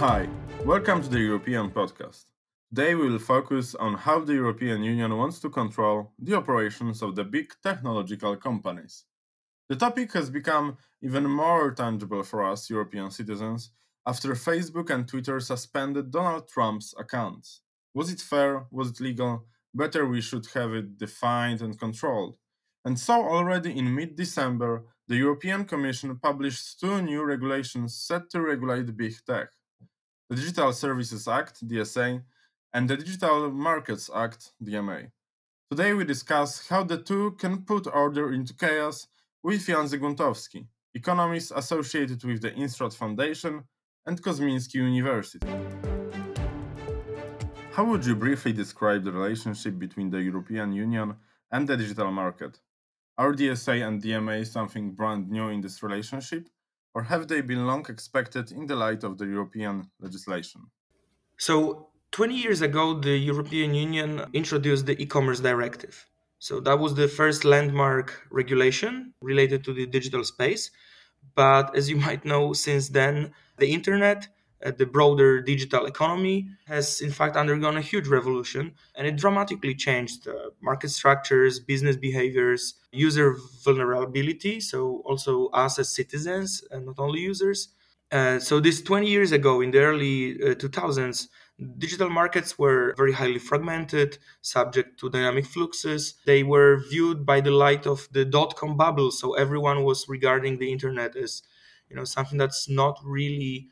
Hi, welcome to the European podcast. Today we will focus on how the European Union wants to control the operations of the big technological companies. The topic has become even more tangible for us European citizens after Facebook and Twitter suspended Donald Trump's accounts. Was it fair? Was it legal? Better we should have it defined and controlled. And so, already in mid December, the European Commission published two new regulations set to regulate big tech the Digital Services Act, DSA, and the Digital Markets Act, DMA. Today we discuss how the two can put order into chaos with Jan Zygmuntowski, economist associated with the Instrat Foundation and Kozminski University. How would you briefly describe the relationship between the European Union and the digital market? Are DSA and DMA something brand new in this relationship, or have they been long expected in the light of the European legislation? So, 20 years ago, the European Union introduced the e commerce directive. So, that was the first landmark regulation related to the digital space. But as you might know, since then, the internet, the broader digital economy, has in fact undergone a huge revolution and it dramatically changed uh, market structures, business behaviors, user vulnerability. So, also us as citizens and not only users. Uh, so, this 20 years ago, in the early 2000s, uh, Digital markets were very highly fragmented, subject to dynamic fluxes. They were viewed by the light of the dot com bubble, so everyone was regarding the internet as you know something that's not really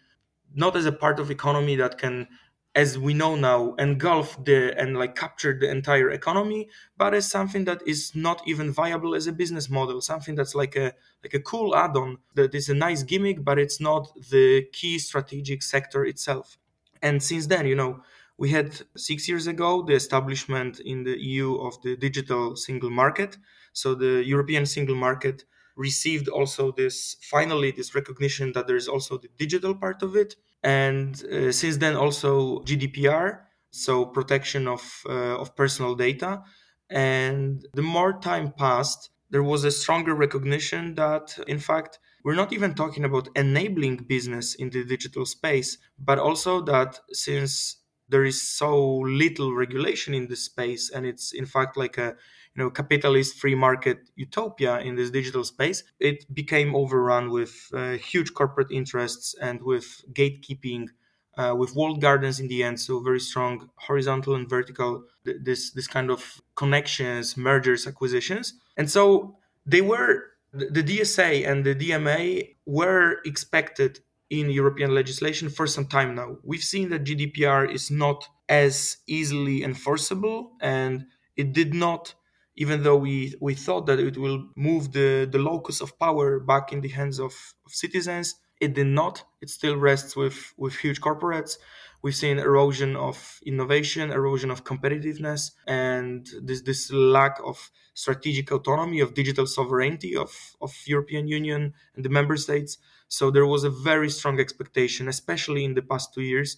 not as a part of economy that can as we know now engulf the and like capture the entire economy but as something that is not even viable as a business model something that's like a like a cool add-on that is a nice gimmick but it's not the key strategic sector itself and since then, you know, we had six years ago the establishment in the EU of the digital single market. So the European single market received also this finally this recognition that there is also the digital part of it. And uh, since then, also GDPR, so protection of uh, of personal data. And the more time passed, there was a stronger recognition that, in fact, we're not even talking about enabling business in the digital space, but also that since there is so little regulation in this space and it's in fact like a you know capitalist free market utopia in this digital space it became overrun with uh, huge corporate interests and with gatekeeping uh, with walled gardens in the end so very strong horizontal and vertical this this kind of connections mergers acquisitions and so they were the DSA and the DMA were expected in European legislation for some time now. We've seen that GDPR is not as easily enforceable and it did not even though we, we thought that it will move the, the locus of power back in the hands of, of citizens, it did not. It still rests with, with huge corporates. We've seen erosion of innovation, erosion of competitiveness, and this this lack of strategic autonomy of digital sovereignty of, of European Union and the member states. So there was a very strong expectation, especially in the past two years,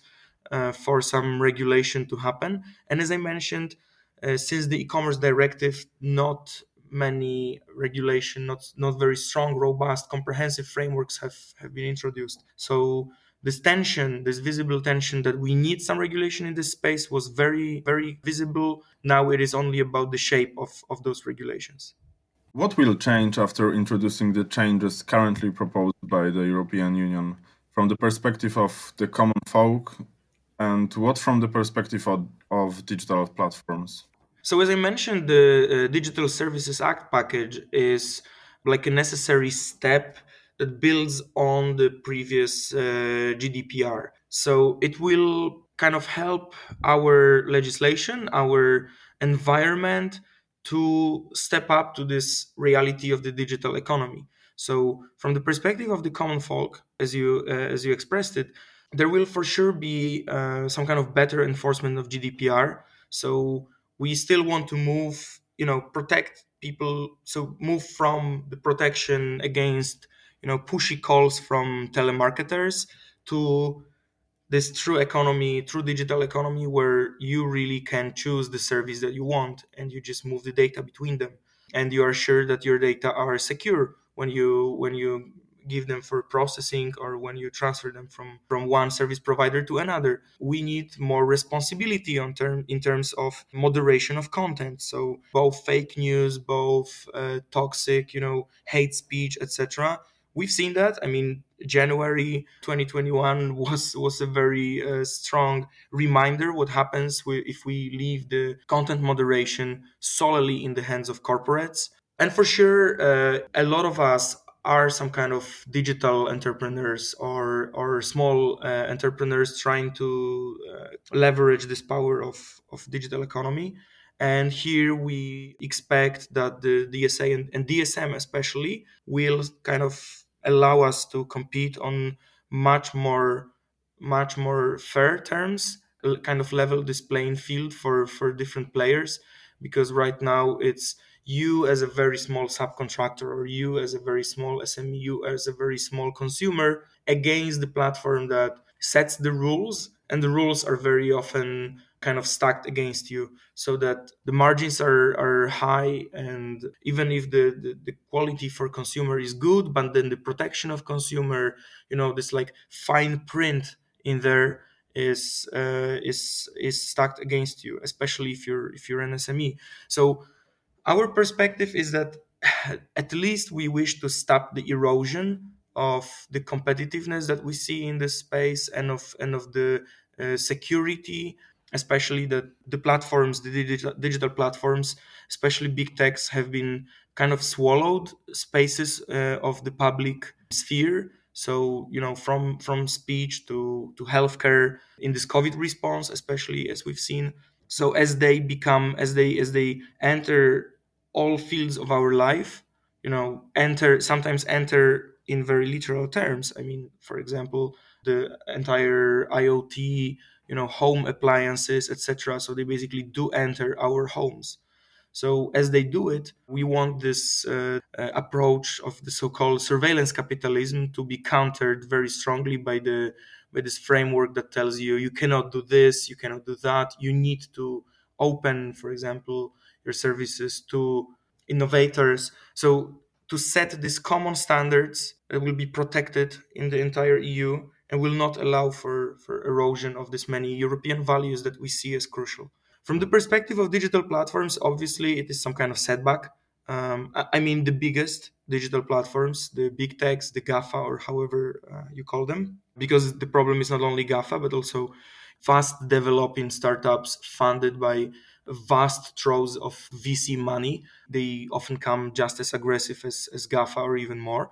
uh, for some regulation to happen. And as I mentioned, uh, since the e-commerce directive, not many regulation, not not very strong, robust, comprehensive frameworks have have been introduced. So this tension, this visible tension that we need some regulation in this space was very, very visible. Now it is only about the shape of, of those regulations. What will change after introducing the changes currently proposed by the European Union from the perspective of the common folk and what from the perspective of, of digital platforms? So, as I mentioned, the uh, Digital Services Act package is like a necessary step that builds on the previous uh, GDPR. So it will kind of help our legislation, our environment to step up to this reality of the digital economy. So from the perspective of the common folk, as you uh, as you expressed it, there will for sure be uh, some kind of better enforcement of GDPR. So we still want to move, you know, protect people. So move from the protection against you know pushy calls from telemarketers to this true economy true digital economy where you really can choose the service that you want and you just move the data between them and you are sure that your data are secure when you when you give them for processing or when you transfer them from from one service provider to another we need more responsibility on term in terms of moderation of content. So both fake news both uh, toxic you know hate speech etc we've seen that. I mean january 2021 was was a very uh, strong reminder what happens if we leave the content moderation solely in the hands of corporates. And for sure uh, a lot of us are some kind of digital entrepreneurs or or small uh, entrepreneurs trying to uh, leverage this power of of digital economy. And here we expect that the DSA and, and DSM especially will kind of allow us to compete on much more much more fair terms kind of level this playing field for for different players. Because right now it's you as a very small subcontractor or you as a very small SME, you as a very small consumer against the platform that sets the rules and the rules are very often kind of stacked against you so that the margins are, are high and even if the, the, the, quality for consumer is good but then the protection of consumer you know this like fine print in there is uh, is is stacked against you especially if you're if you're an sme so our perspective is that at least we wish to stop the erosion of the competitiveness that we see in this space and of and of the uh, security especially that the platforms the digital, digital platforms especially big techs have been kind of swallowed spaces uh, of the public sphere. So you know from from speech to to healthcare in this covid response especially as we've seen so as they become as they as they enter all fields of our life you know enter sometimes enter in very literal terms. I mean for example the entire iot you know home appliances etc so they basically do enter our homes. So as they do it we want this uh, uh, approach of the so-called surveillance capitalism to be countered very strongly by the by this framework that tells you you cannot do this you cannot do that. You need to open for example your services to innovators. So to set these common standards that will be protected in the entire eu and will not allow for, for erosion of this many european values that we see as crucial. From the perspective of digital platforms obviously it is some kind of setback. Um, I mean the biggest digital platforms, the big techs, the GAFA, or however uh, you call them, because the problem is not only GAFA, but also fast developing startups funded by vast troves of VC money. They often come just as aggressive as, as GAFA or even more.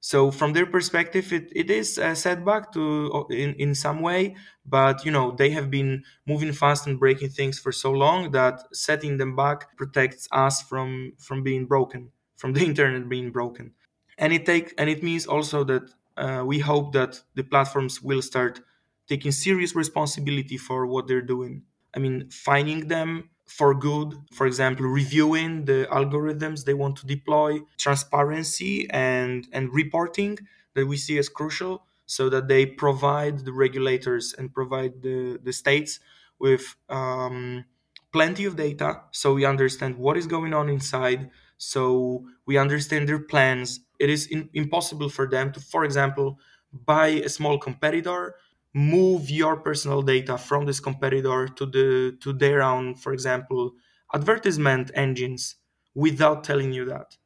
So from their perspective, it, it is a setback to in, in some way, but you know they have been moving fast and breaking things for so long that setting them back protects us from from being broken, from the internet being broken, and it take and it means also that uh, we hope that the platforms will start taking serious responsibility for what they're doing. I mean, finding them for good for example reviewing the algorithms they want to deploy transparency and and reporting that we see as crucial so that they provide the regulators and provide the, the states with um, plenty of data so we understand what is going on inside so we understand their plans it is in, impossible for them to for example buy a small competitor move your personal data from this competitor to the to their own for example advertisement engines without telling you that.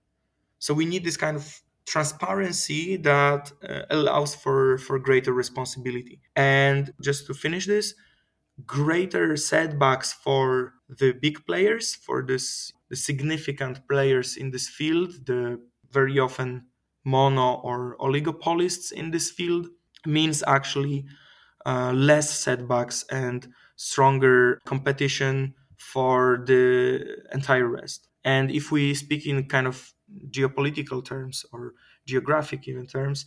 So we need this kind of transparency that uh, allows for for greater responsibility. And just to finish this greater setbacks for the big players for this the significant players in this field the very often mono or oligopolists in this field means actually uh, less setbacks and stronger competition for the entire rest. And if we speak in kind of geopolitical terms or geographic even terms,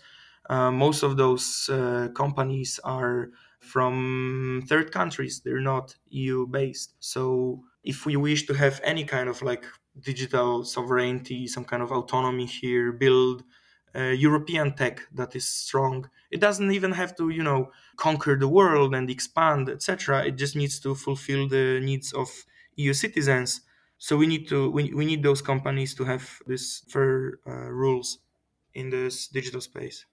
uh, most of those uh, companies are from third countries. They're not EU based. So if we wish to have any kind of like digital sovereignty, some kind of autonomy here, build uh, European tech that is strong. It doesn't even have to, you know, conquer the world and expand, etc. It just needs to fulfill the needs of EU citizens. So we need to we, we need those companies to have these fair uh, rules. in this digital space.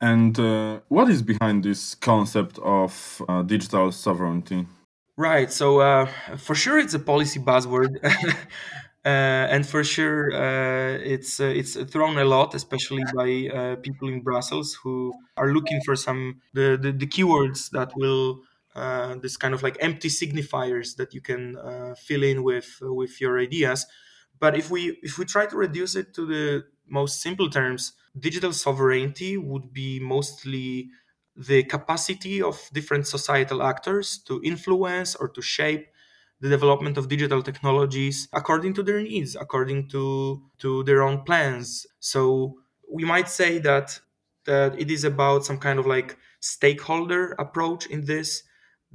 And uh, what is behind this concept of uh, digital sovereignty? Right. So uh, for sure, it's a policy buzzword, and for sure, uh, it's uh, it's thrown a lot, especially by uh, people in Brussels who are looking for some the the, the keywords that will uh, this kind of like empty signifiers that you can uh, fill in with with your ideas. But if we if we try to reduce it to the most simple terms, digital sovereignty would be mostly the capacity of different societal actors to influence or to shape the development of digital technologies according to their needs according to to their own plans. So we might say that that it is about some kind of like stakeholder approach in this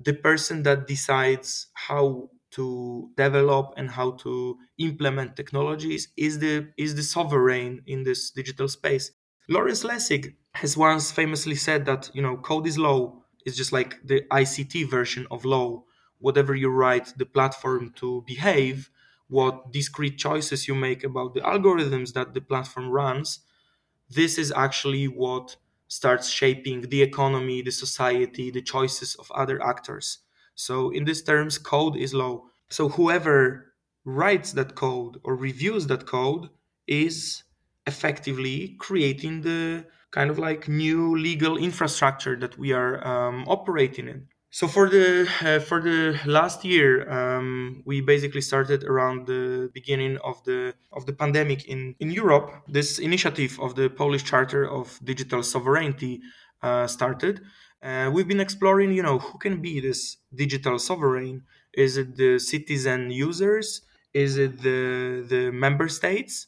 the person that decides how to develop and how to implement technologies is the is the sovereign in this digital space. Lawrence lessig has once famously said that you know code is law. Is just like the ict version of law whatever you write the platform to behave what discrete choices you make about the algorithms that the platform runs this is actually what starts shaping the economy the society the choices of other actors so in these terms code is law so whoever writes that code or reviews that code is effectively creating the kind of like new legal infrastructure that we are um, operating in. So for the uh, for the last year, um, we basically started around the beginning of the of the pandemic in in Europe. This initiative of the Polish Charter of Digital Sovereignty uh, started. Uh, we've been exploring, you know, who can be this digital sovereign. Is it the citizen users? Is it the the member states?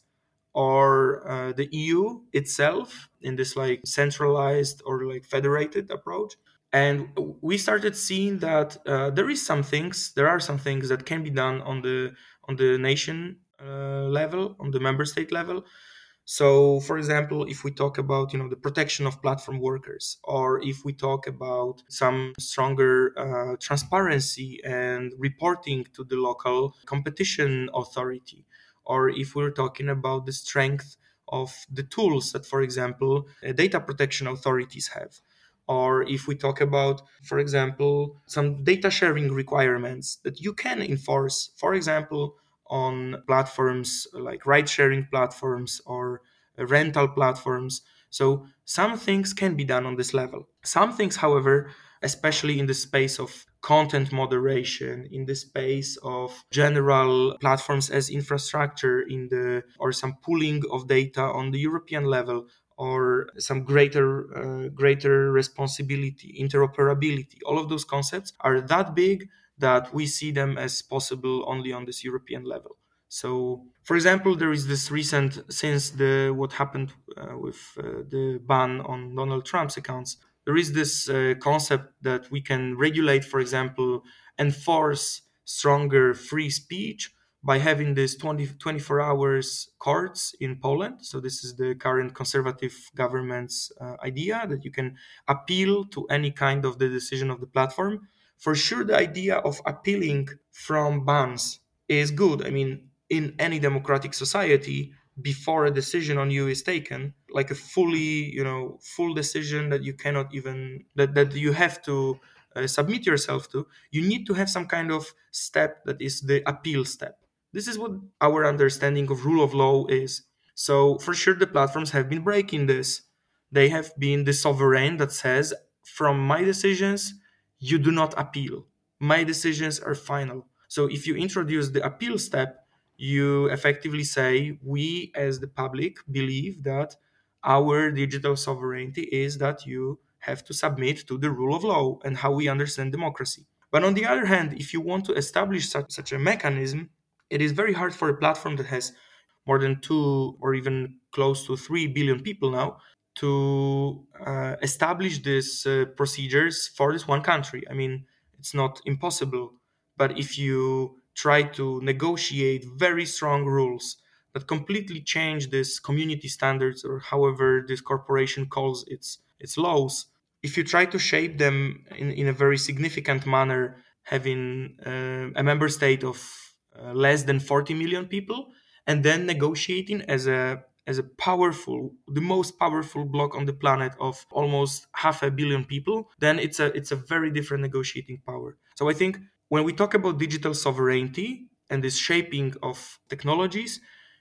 or uh, the EU itself in this like centralized or like federated approach. And we started seeing that uh, there is some things, there are some things that can be done on the on the nation uh, level, on the member state level. So, for example, if we talk about you know the protection of platform workers, or if we talk about some stronger uh, transparency and reporting to the local competition authority, or if we're talking about the strength of the tools that, for example, uh, data protection authorities have. Or if we talk about, for example, some data sharing requirements that you can enforce, for example, on platforms like ride sharing platforms or rental platforms. So some things can be done on this level. Some things, however, especially in the space of content moderation in the space of general platforms as infrastructure in the or some pooling of data on the european level or some greater uh, greater responsibility interoperability. All of those concepts are that big that we see them as possible only on this european level. So for example there is this recent since the what happened uh, with uh, the ban on donald trump's accounts there is this uh, concept that we can regulate, for example, enforce stronger free speech by having this 20, 24 hours courts in Poland. So this is the current conservative government's uh, idea that you can appeal to any kind of the decision of the platform. For sure, the idea of appealing from bans is good. I mean, in any democratic society, before a decision on you is taken like a fully you know full decision that you cannot even that, that you have to uh, submit yourself to you need to have some kind of step that is the appeal step this is what our understanding of rule of law is. So for sure the platforms have been breaking this. They have been the sovereign that says from my decisions you do not appeal. My decisions are final. So if you introduce the appeal step you effectively say we as the public believe that our digital sovereignty is that you have to submit to the rule of law and how we understand democracy. But on the other hand if you want to establish such, such a mechanism it is very hard for a platform that has more than two or even close to three billion people now to uh, establish these uh, procedures for this one country. I mean it's not impossible. But if you try to negotiate very strong rules that completely change this community standards or however this corporation calls its its laws if you try to shape them in, in a very significant manner having uh, a member state of Uh, less than 40 million people and then negotiating as a as a powerful the most powerful bloc on the planet of almost half a billion people then it's a it's a very different negotiating power so i think when we talk about digital sovereignty and this shaping of technologies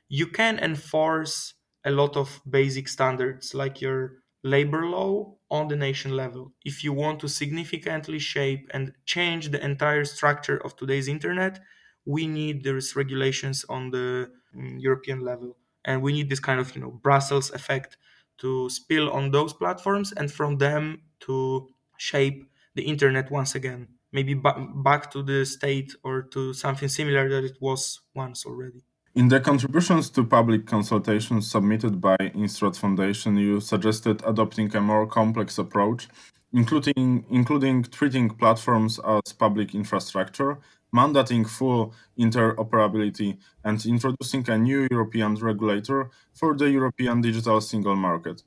you can enforce a lot of basic standards like your labor law on the nation level. If you want to significantly shape and change the entire structure of today's internet, we need these regulations on the mm, European level. And we need this kind of, you know, Brussels effect to spill on those platforms and from them to shape the internet once again. Maybe back to the state or to something similar that it was once already. In the contributions to public consultations submitted by Instrat Foundation, you suggested adopting a more complex approach, including, including treating platforms as public infrastructure, mandating full interoperability, and introducing a new European regulator for the European digital single market.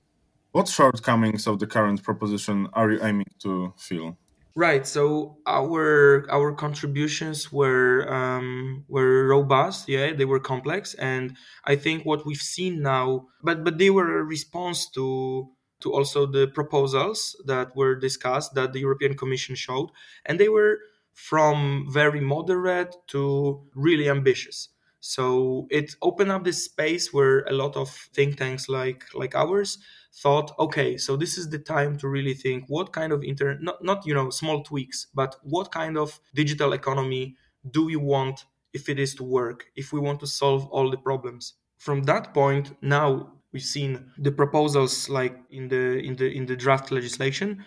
What shortcomings of the current proposition are you aiming to fill? Right. So our our contributions were um, were robust. Yeah, they were complex, and I think what we've seen now, but but they were a response to to also the proposals that were discussed that the European Commission showed, and they were from very moderate to really ambitious. So it opened up this space where a lot of think tanks like like ours thought, okay, so this is the time to really think what kind of internet, not, not you know small tweaks, but what kind of digital economy do we want if it is to work, if we want to solve all the problems. From that point, now we've seen the proposals like in the in the in the draft legislation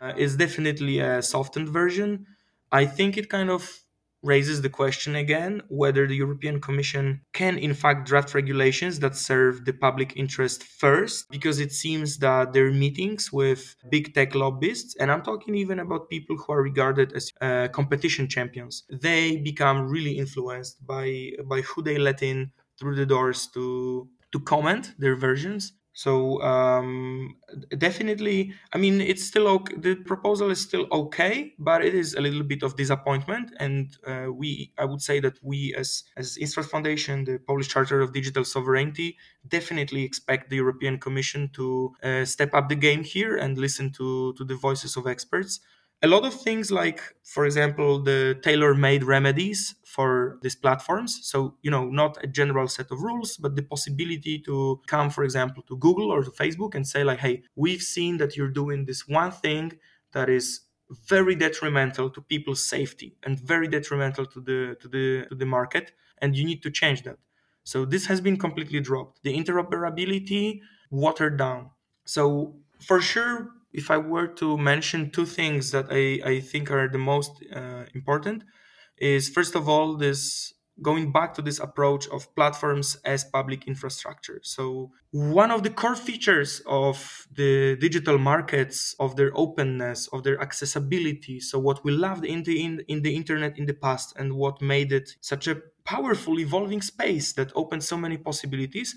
uh, is definitely a softened version. I think it kind of raises the question again whether the European Commission can, in fact, draft regulations that serve the public interest first, because it seems that their meetings with big tech lobbyists, and I'm talking even about people who are regarded as uh, competition champions, they become really influenced by by who they let in through the doors to to comment their versions so um, definitely, I mean, it's still okay. The proposal is still okay, but it is a little bit of disappointment. And uh, we, I would say that we, as as Instrat Foundation, the Polish Charter of Digital Sovereignty, definitely expect the European Commission to uh, step up the game here and listen to to the voices of experts a lot of things like for example the tailor-made remedies for these platforms. So you know not a general set of rules but the possibility to come for example to google or to facebook and say like hey we've seen that you're doing this one thing that is very detrimental to people's safety and very detrimental to the to the to the market and you need to change that. So this has been completely dropped. The interoperability watered down. So for sure if I were to mention two things that I, I think are the most uh, important, is first of all, this going back to this approach of platforms as public infrastructure. So, one of the core features of the digital markets, of their openness, of their accessibility, so what we loved in the, in, in the internet in the past and what made it such a powerful evolving space that opened so many possibilities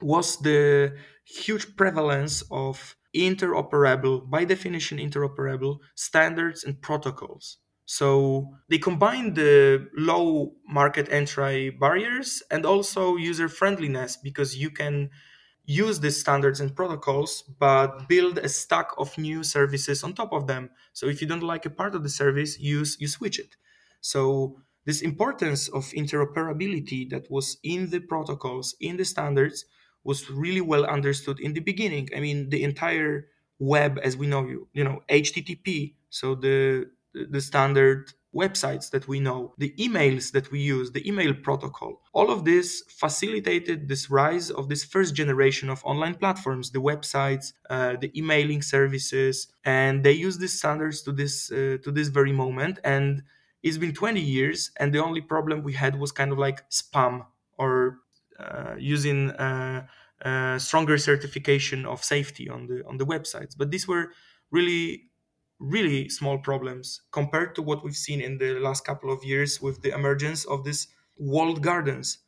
was the huge prevalence of interoperable, by definition, interoperable standards and protocols. So they combine the low market entry barriers and also user friendliness because you can use these standards and protocols but build a stack of new services on top of them. So if you don't like a part of the service, you, you switch it. So this importance of interoperability that was in the protocols, in the standards, was really well understood in the beginning. I mean, the entire web, as we know, you you know, HTTP, so the the standard websites that we know, the emails that we use, the email protocol, all of this facilitated this rise of this first generation of online platforms, the websites, uh, the emailing services, and they use these standards to this uh, to this very moment. And it's been 20 years, and the only problem we had was kind of like spam or using uh, uh, stronger certification of safety on the on the websites. But these were really really small problems compared to what we've seen in the last couple of years with the emergence of these walled gardens.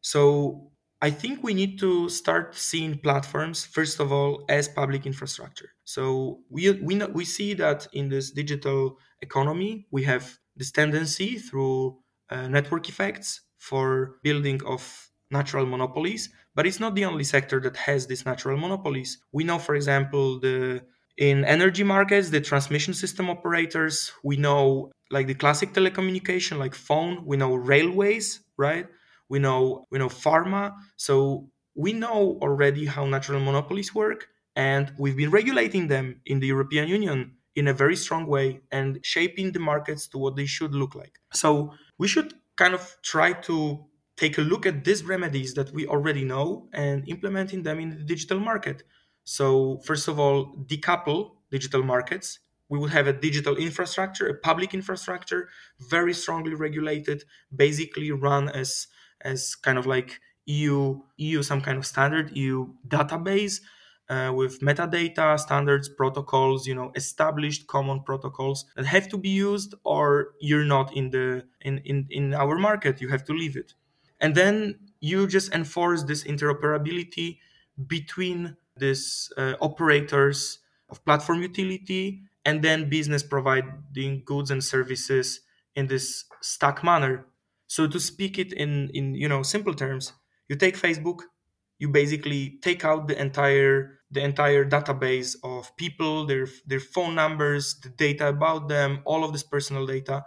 So I think we need to start seeing platforms first of all as public infrastructure. So we we we see that in this digital economy we have this tendency through uh, network effects for building of natural monopolies, But it's not the only sector that has these natural monopolies. We know, for example, the in energy markets, the transmission system operators, we know like the classic telecommunication, like phone, we know railways, right? We know we know pharma. So we know already how natural monopolies work, and we've been regulating them in the European Union in a very strong way and shaping the markets to what they should look like. So we should kind of try to take a look at these remedies that we already know and implementing them in the digital market. So first of all, decouple digital markets. We would have a digital infrastructure, a public infrastructure, very strongly regulated, basically run as as kind of like EU EU some kind of standard EU database uh, with metadata standards protocols you know established common protocols that have to be used or you're not in the in, in in our market you have to leave it and then you just enforce this interoperability between these uh, operators of platform utility and then business providing goods and services in this stack manner. So to speak it in in you know simple terms you take facebook you basically take out the entire the entire database of people their their phone numbers the data about them all of this personal data.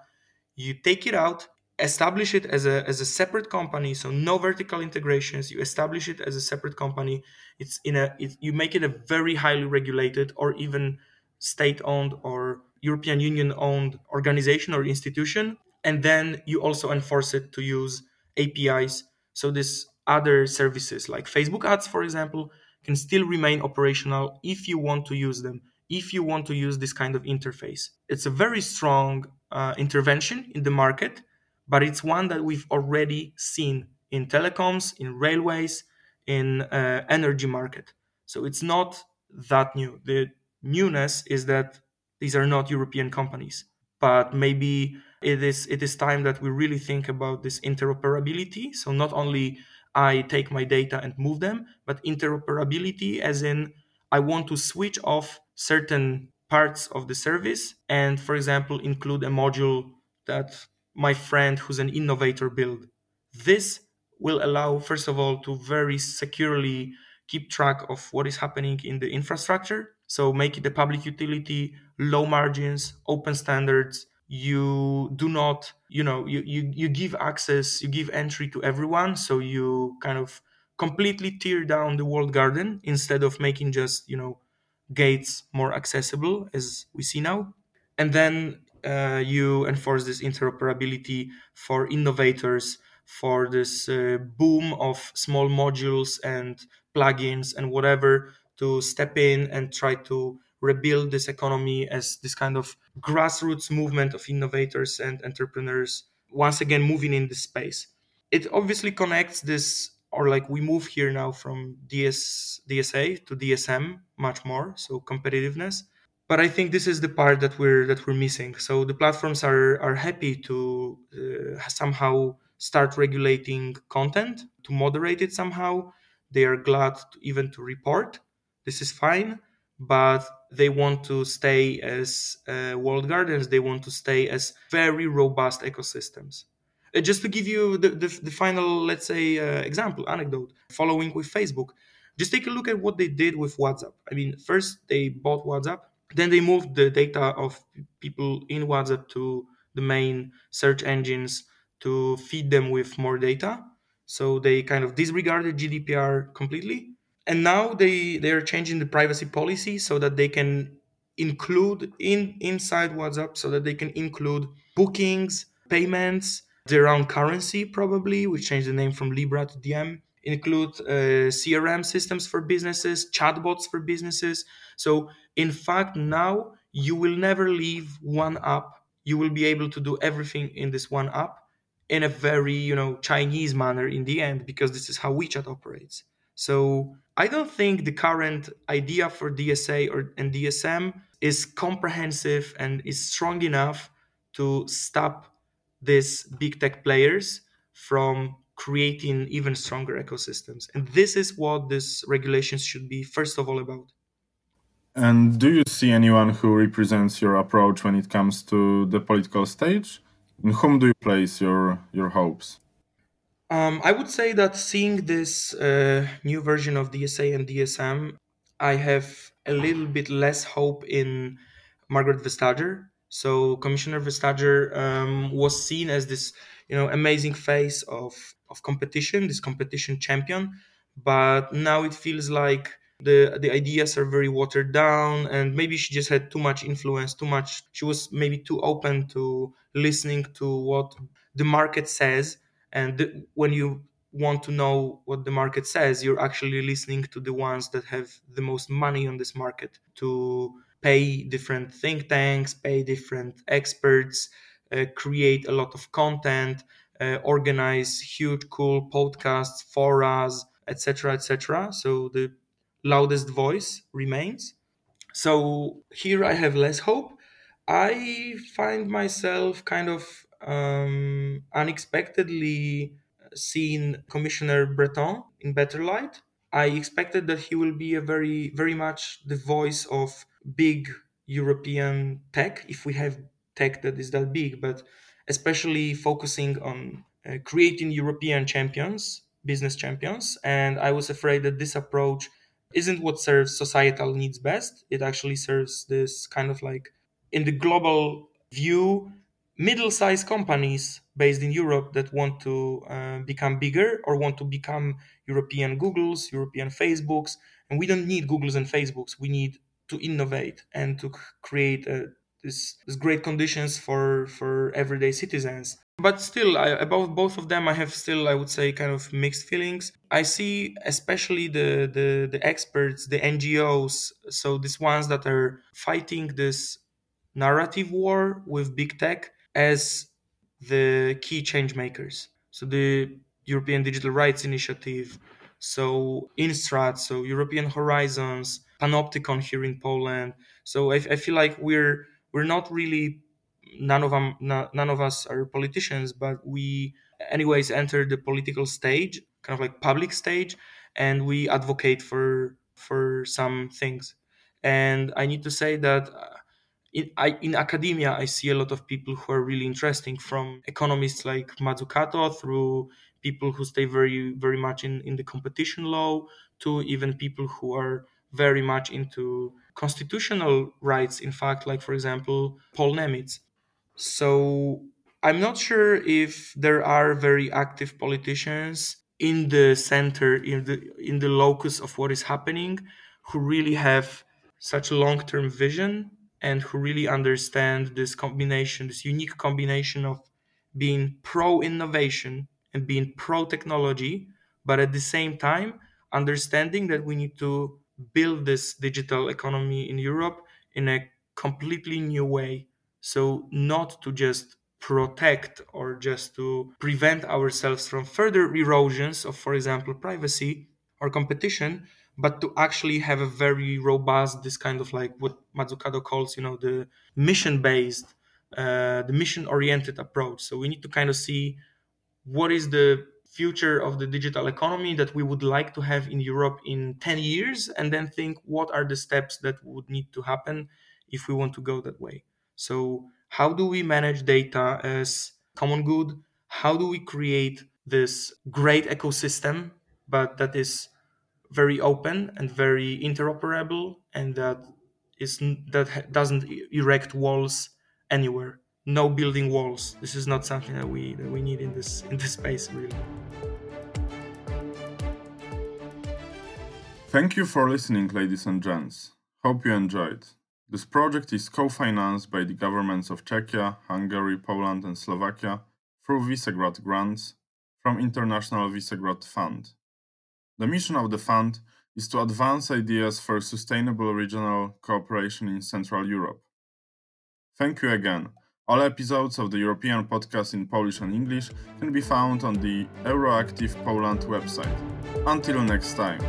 You take it out establish it as a as a separate company so no vertical integrations. You establish it as a separate company. It's in a it, you make it a very highly regulated or even state owned or european union owned organization or institution and then you also enforce it to use apis so this other services like facebook ads for example can still remain operational if you want to use them if you want to use this kind of interface. It's a very strong uh, intervention in the market but it's one that we've already seen in telecoms, in railways, in uh, energy market. So it's not that new. The newness is that these are not European companies, but maybe it is it is time that we really think about this interoperability. So not only I take my data and move them, but interoperability as in I want to switch off certain parts of the service and for example include a module that my friend who's an innovator build. This will allow, first of all, to very securely keep track of what is happening in the infrastructure. So make it a public utility, low margins, open standards. You do not, you know, you, you, you give access, you give entry to everyone. So you kind of completely tear down the walled garden instead of making just, you know, gates more accessible as we see now. And then uh, you enforce this interoperability for innovators for this uh, boom of small modules and plugins and whatever to step in and try to rebuild this economy as this kind of grassroots movement of innovators and entrepreneurs once again moving in this space. It obviously connects this or like we move here now from ds dsa to dsm much more so competitiveness but I think this is the part that we're that we're missing. So the platforms are are happy to uh, somehow start regulating content to moderate it somehow. They are glad to, even to report. This is fine, but they want to stay as uh, walled gardens. They want to stay as very robust ecosystems. Uh, just to give you the, the, the final, let's say, uh, example, anecdote, following with Facebook, just take a look at what they did with WhatsApp. I mean, first they bought WhatsApp, then they moved the data of people in WhatsApp to the main search engines to feed them with more data. So they kind of disregarded GDPR completely. And now they, they are changing the privacy policy so that they can include in inside WhatsApp so that they can include bookings, payments, their own currency probably, we changed the name from Libra to Diem, include uh, CRM systems for businesses, chatbots for businesses. So in fact, now you will never leave one app. You will be able to do everything in this one app in a very, you know, Chinese manner in the end, because this is how WeChat operates. So I don't think the current idea for DSA or and DSM is comprehensive and is strong enough to stop these big tech players from creating even stronger ecosystems. And this is what these regulations should be first of all about. And do you see anyone who represents your approach when it comes to the political stage? In whom do you place your, your hopes? Um, I would say that seeing this uh, new version of DSA and DSM, I have a little bit less hope in Margrethe Vestager. So Commissioner Vestager um, was seen as this, you know, amazing face of of competition, this competition champion. But now it feels like the the ideas are very watered down, and maybe she just had too much influence, too much. She was maybe too open to listening to what the market says and th- when you want to know what the market says you're actually listening to the ones that have the most money on this market to pay different think tanks pay different experts uh, create a lot of content uh, organize huge cool podcasts forums etc etc so the loudest voice remains so here i have less hope i find myself kind of um, unexpectedly seen Commissioner Breton in better light. I expected that he will be a very, very much the voice of big European tech, if we have tech that is that big, but especially focusing on uh, creating European champions, business champions. And I was afraid that this approach isn't what serves societal needs best. It actually serves this kind of like in the global view middle-sized companies based in Europe that want to uh, become bigger or want to become European Googles, European Facebooks, and we don't need Googles and Facebooks. We need to innovate and to create uh, this, this great conditions for for everyday citizens. But still, I, about both of them, I have still, I would say, kind of mixed feelings. I see, especially the the, the experts, the NGOs, so these ones that are fighting this narrative war with big tech as the key change makers. So the European Digital Rights Initiative, so Instrat, so European Horizons, Panoptykon here in Poland. So I, I feel like we're we're not really none of them none of us are politicians, but we anyways enter the political stage, kind of like public stage, and we advocate for for some things. And I need to say that uh, in, I, in academia, I see a lot of people who are really interesting, from economists like Mazzucato through people who stay very, very much in, in the competition law, to even people who are very much into constitutional rights. In fact, like for example, Paul Nemitz. So I'm not sure if there are very active politicians in the center, in the in the locus of what is happening, who really have such a long-term vision and who really understand this combination, this unique combination of being pro innovation and being pro technology, but at the same time, understanding that we need to build this digital economy in Europe in a completely new way. So, not to just protect or just to prevent ourselves from further erosions of, for example, privacy or competition, but to actually have a very robust this kind of like what Mazzucato calls you know the mission based uh, the mission oriented approach so we need to kind of see what is the future of the digital economy that we would like to have in Europe in 10 years and then think what are the steps that would need to happen if we want to go that way? So how do we manage data as common good? How do we create this great ecosystem but that is very open and very interoperable and that is that doesn't erect walls anywhere no building walls. This is not something that we that we need in this in this space really. Thank you for listening ladies and gents. Hope you enjoyed. This project is co-financed by the governments of czechia hungary poland and slovakia through visegrad grants from international visegrad fund. The mission of the fund is to advance ideas for sustainable regional cooperation in Central Europe. Thank you again. All episodes of the European podcast in Polish and English can be found on the Euractiv Poland website. Until next time.